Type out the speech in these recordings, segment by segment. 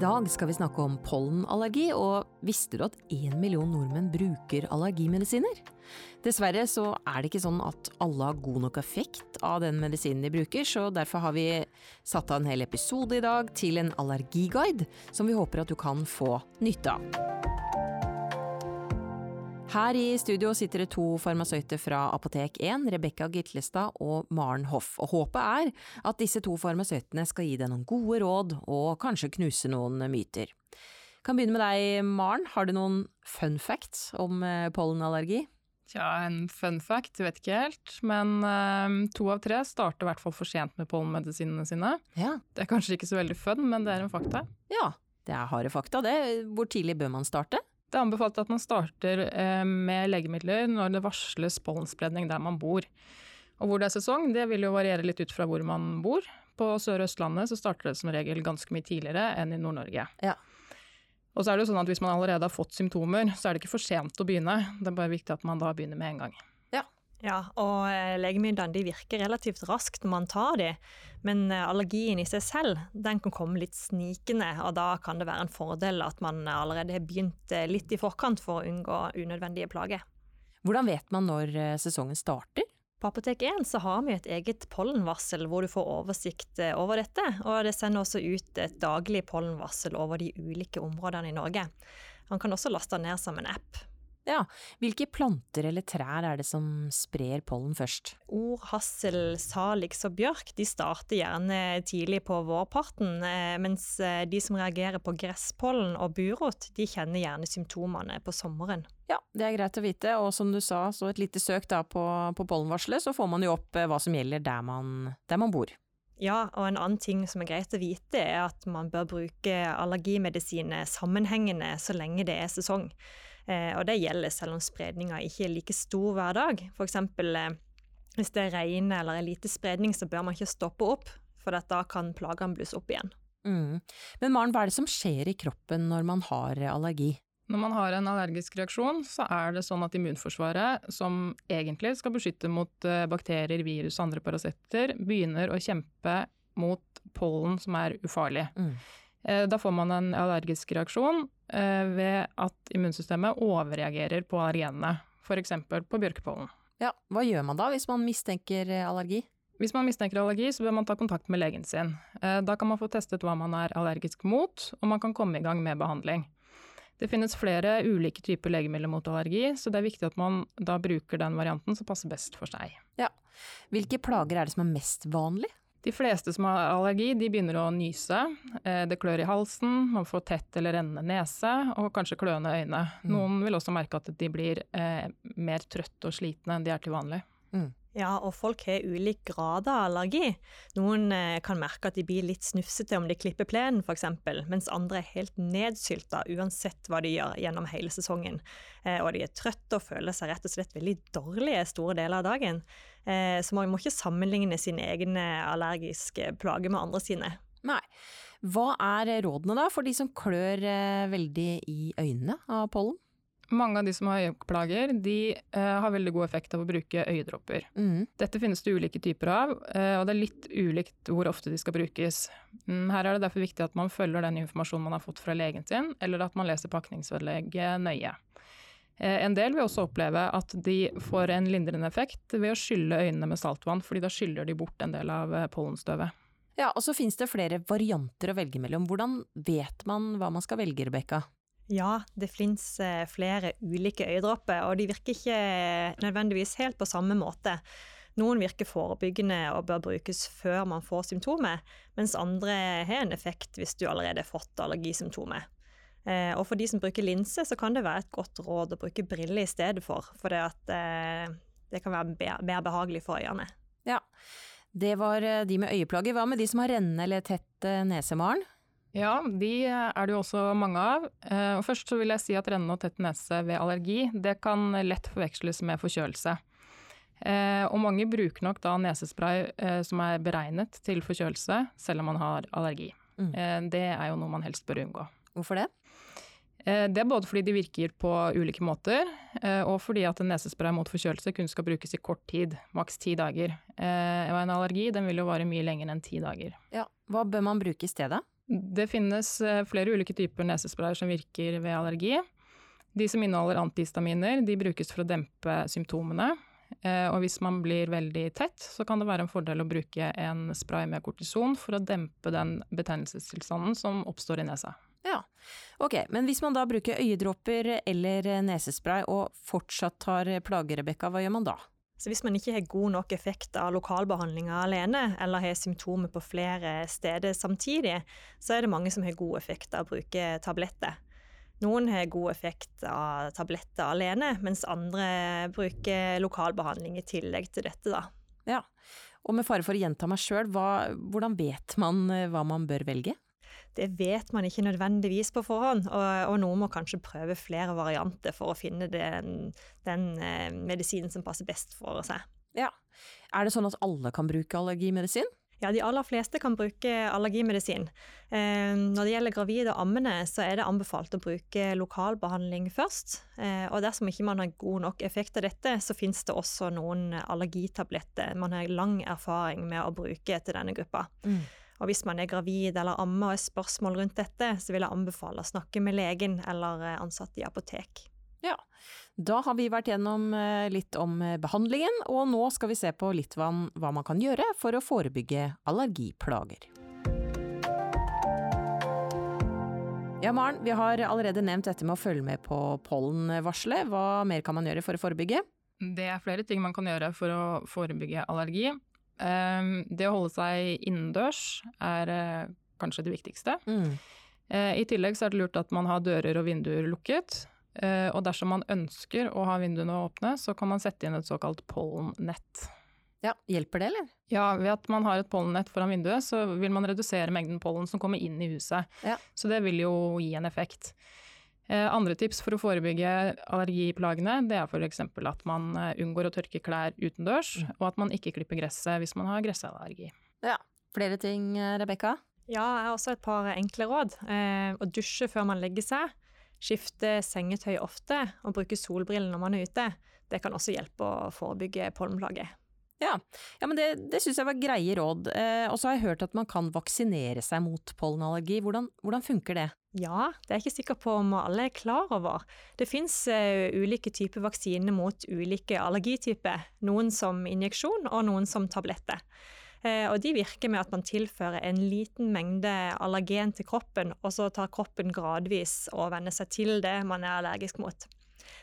dag skal vi snakke om pollenallergi, og visste du at én million nordmenn bruker allergimedisiner? Dessverre så er det ikke sånn at alle har god nok effekt av den medisinen de bruker, så derfor har vi satt av en hel episode i dag til en allergiguide som vi håper at du kan få nytte av. Her i studio sitter det to farmasøyter fra Apotek 1, Rebekka Gitlestad og Maren Hoff. Og håpet er at disse to farmasøytene skal gi deg noen gode råd, og kanskje knuse noen myter. Kan begynne med deg, Maren. Har du noen fun facts om eh, pollenallergi? Tja, en fun fact, vet ikke helt. Men uh, to av tre starter i hvert fall for sent med pollenmedisinene sine. Ja. Det er kanskje ikke så veldig fun, men det er en fakta. Ja, det er harde fakta, det. Hvor tidlig bør man starte? Det er anbefalt at man starter eh, med legemidler når det varsles pollenspredning der man bor. Og hvor det er sesong, det vil jo variere litt ut fra hvor man bor. På Sør- og Østlandet så starter det som regel ganske mye tidligere enn i Nord-Norge. Ja. Og så er det jo sånn at hvis man allerede har fått symptomer, så er det ikke for sent å begynne. Det er bare viktig at man da begynner med en gang. Ja, og eh, legemidlene de virker relativt raskt når man tar de, men eh, allergien i seg selv den kan komme litt snikende, og da kan det være en fordel at man allerede har begynt eh, litt i forkant for å unngå unødvendige plager. Hvordan vet man når sesongen starter? På Apotek 1 så har vi et eget pollenvarsel hvor du får oversikt over dette, og det sender også ut et daglig pollenvarsel over de ulike områdene i Norge. Man kan også laste ned som en app. Ja, hvilke planter eller trær er det som sprer pollen først? Or, hassel, salix og bjørk de starter gjerne tidlig på vårparten, eh, mens eh, de som reagerer på gresspollen og burot, de kjenner gjerne symptomene på sommeren. Ja, det er greit å vite, og som du sa, så et lite søk da på, på pollenvarselet, så får man jo opp eh, hva som gjelder der man, der man bor. Ja, og en annen ting som er greit å vite, er at man bør bruke allergimedisiner sammenhengende så lenge det er sesong. Eh, og det gjelder selv om spredninga ikke er like stor hver dag. Eksempel eh, hvis det regner eller er lite spredning, så bør man ikke stoppe opp, for da kan plagene blusse opp igjen. Mm. Men Maren, hva er det som skjer i kroppen når man har allergi? Når man har en allergisk reaksjon, så er det sånn at immunforsvaret, som egentlig skal beskytte mot eh, bakterier, virus og andre parasitter, begynner å kjempe mot pollen som er ufarlig. Mm. Eh, da får man en allergisk reaksjon eh, ved at immunsystemet overreagerer på allergenene, f.eks. på bjørkepollen. Ja, hva gjør man da hvis man mistenker allergi? Hvis man mistenker allergi, så bør man ta kontakt med legen sin. Da kan man få testet hva man er allergisk mot, og man kan komme i gang med behandling. Det finnes flere ulike typer legemidler mot allergi, så det er viktig at man da bruker den varianten som passer best for seg. Ja. Hvilke plager er det som er mest vanlig? De fleste som har allergi, de begynner å nyse. Eh, det klør i halsen, man får tett eller rennende nese og kanskje kløende øyne. Mm. Noen vil også merke at de blir eh, mer trøtte og slitne enn de er til vanlig. Mm. Ja, og folk har ulik grad av allergi. Noen eh, kan merke at de blir litt snufsete om de klipper plenen f.eks., mens andre er helt nedsylta uansett hva de gjør gjennom hele sesongen. Eh, og de er trøtte og føler seg rett og slett veldig dårlige store deler av dagen. Eh, så man må ikke sammenligne sine egne allergiske plager med andre sine. Nei. Hva er rådene da for de som klør veldig i øynene av pollen? Mange av de som har øyeplager, de uh, har veldig god effekt av å bruke øyedråper. Mm. Dette finnes det ulike typer av, uh, og det er litt ulikt hvor ofte de skal brukes. Mm, her er det derfor viktig at man følger den informasjonen man har fått fra legen sin, eller at man leser pakningsvedlegget nøye. Uh, en del vil også oppleve at de får en lindrende effekt ved å skylle øynene med saltvann, fordi da skyller de bort en del av pollenstøvet. Ja, og så finnes det flere varianter å velge mellom. Hvordan vet man hva man skal velge, Rebekka? Ja, det fins eh, flere ulike øyedråper, og de virker ikke nødvendigvis helt på samme måte. Noen virker forebyggende og bør brukes før man får symptomer, mens andre har en effekt hvis du allerede har fått allergisymptomer. Eh, og for de som bruker linse, så kan det være et godt råd å bruke briller i stedet for, for det, at, eh, det kan være mer behagelig for øynene. Ja, det var de med øyeplager. Hva med de som har rennende eller tett nese, Maren? Ja, de er det jo også mange av. Eh, og først så vil jeg si at rennende og tett nese ved allergi, det kan lett forveksles med forkjølelse. Eh, og mange bruker nok da nesespray eh, som er beregnet til forkjølelse, selv om man har allergi. Mm. Det er jo noe man helst bør unngå. Hvorfor det? Det er både fordi de virker på ulike måter, og fordi at en nesespray mot forkjølelse kun skal brukes i kort tid, maks ti dager. Og en allergi den vil jo vare mye lenger enn ti dager. Ja, Hva bør man bruke i stedet? Det finnes eh, flere ulike typer nesesprayer som virker ved allergi. De som inneholder antihistaminer, de brukes for å dempe symptomene. Eh, og hvis man blir veldig tett, så kan det være en fordel å bruke en spray med kortison for å dempe den betennelsestilstanden som oppstår i nesa. Ja, ok, men hvis man da bruker øyedråper eller nesespray og fortsatt har plager, Rebekka, hva gjør man da? Så hvis man ikke har god nok effekt av lokalbehandlinga alene, eller har symptomer på flere steder samtidig, så er det mange som har god effekt av å bruke tabletter. Noen har god effekt av tabletter alene, mens andre bruker lokalbehandling i tillegg til dette, da. Ja, og med fare for å gjenta meg sjøl, hvordan vet man eh, hva man bør velge? Det vet man ikke nødvendigvis på forhånd, og, og noen må kanskje prøve flere varianter for å finne den, den eh, medisinen som passer best for seg. Ja. Er det sånn at alle kan bruke allergimedisin? Ja, de aller fleste kan bruke allergimedisin. Eh, når det gjelder gravide og ammende, så er det anbefalt å bruke lokalbehandling først. Eh, og dersom ikke man har god nok effekt av dette, så finnes det også noen allergitabletter man har lang erfaring med å bruke til denne gruppa. Mm. Og hvis man er gravid eller ammer og har spørsmål rundt dette, så vil jeg anbefale å snakke med legen eller eh, ansatte i apotek. Ja, da har vi vært gjennom eh, litt om eh, behandlingen, og nå skal vi se på litt hva man kan gjøre for å forebygge allergiplager. Ja, Maren, vi har allerede nevnt dette med å følge med på pollenvarselet. Hva mer kan man gjøre for å forebygge? Det er flere ting man kan gjøre for å forebygge allergi. Ehm, det å holde seg innendørs er eh, kanskje det viktigste. Mm. Eh, I tillegg så er det lurt at man har dører og vinduer lukket. Eh, og dersom man ønsker å ha vinduene åpne, så kan man sette inn et såkalt pollennett. Ja, Hjelper det, eller? Ja, ved at man har et pollennett foran vinduet, så vil man redusere mengden pollen som kommer inn i huset. Ja. Så det vil jo gi en effekt. Eh, andre tips for å forebygge allergiplagene, det er f.eks. at man eh, unngår å tørke klær utendørs, mm. og at man ikke klipper gresset hvis man har gressallergi. Ja. Flere ting, eh, Rebekka? Ja, jeg har også et par enkle råd. Eh, å dusje før man legger seg. Skifte sengetøy ofte, og bruke solbriller når man er ute. Det kan også hjelpe å forebygge pollenplager. Ja, ja men det, det syns jeg var greie råd. Eh, og så har jeg hørt at man kan vaksinere seg mot pollenallergi. Hvordan, hvordan, funker det? Ja, det er jeg ikke sikker på om alle er klar over. Det fins uh, ulike typer vaksiner mot ulike allergityper. Noen som injeksjon, og noen som tabletter. Uh, og de virker med at man tilfører en liten mengde allergen til kroppen, og så tar kroppen gradvis og venner seg til det man er allergisk mot.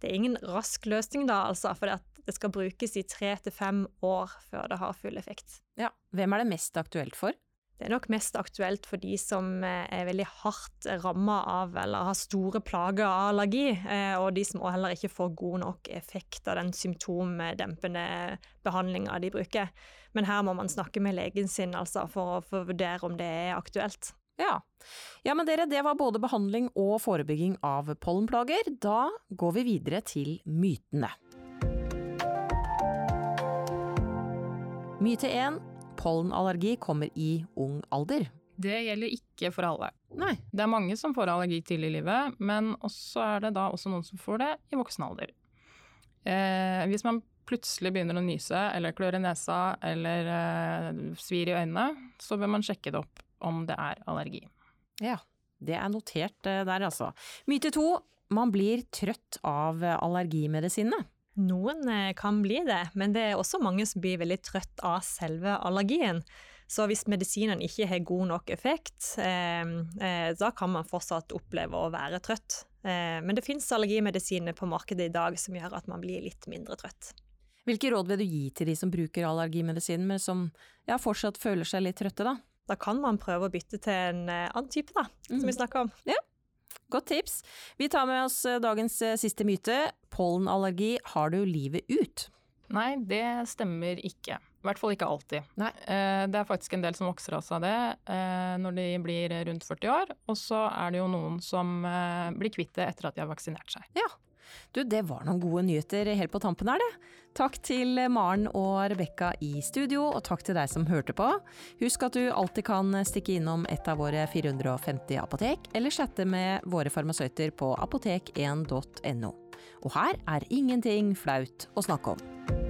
Det er ingen rask løsning da, altså, for det skal brukes i tre til fem år før det har full effekt. Ja, Hvem er det mest aktuelt for? Det er nok mest aktuelt for de som eh, er veldig hardt ramma av eller har store plager av allergi, eh, og de som heller ikke får god nok effekt av den symptomdempende behandlinga de bruker. Men her må man snakke med legen sin altså, for å vurdere om det er aktuelt. Ja. ja, men dere, det var både behandling og forebygging av pollenplager. Da går vi videre til mytene. Myte 1. Pollenallergi kommer i ung alder. Det gjelder ikke for alle. Nei. Det er mange som får allergi tidlig i livet, men også er det da også noen som får det i voksen alder. Eh, hvis man plutselig begynner å nyse eller klør i nesa eller eh, svir i øynene, så bør man sjekke det opp om det er allergi. Ja, det er notert eh, der altså. Myte to, man blir trøtt av allergimedisinene. Noen eh, kan bli det, men det er også mange som blir veldig trøtt av selve allergien. Så hvis medisinene ikke har god nok effekt, eh, eh, da kan man fortsatt oppleve å være trøtt. Eh, men det finnes allergimedisiner på markedet i dag som gjør at man blir litt mindre trøtt. Hvilke råd vil du gi til de som bruker allergimedisin, men som ja, fortsatt føler seg litt trøtte, da? Da kan man prøve å bytte til en annen type, da, som mm. vi snakker om. Ja, Godt tips. Vi tar med oss eh, dagens eh, siste myte. Pollenallergi har du livet ut. Nei, det stemmer ikke. I hvert fall ikke alltid. Nei. Det er faktisk en del som vokser av seg det når de blir rundt 40 år. Og så er det jo noen som blir kvitt det etter at de har vaksinert seg. Ja, du, det var noen gode nyheter helt på tampen her, det. Takk til Maren og Rebekka i studio, og takk til deg som hørte på. Husk at du alltid kan stikke innom et av våre 450 apotek, eller chatte med våre farmasøyter på apotek1.no. Og her er ingenting flaut å snakke om.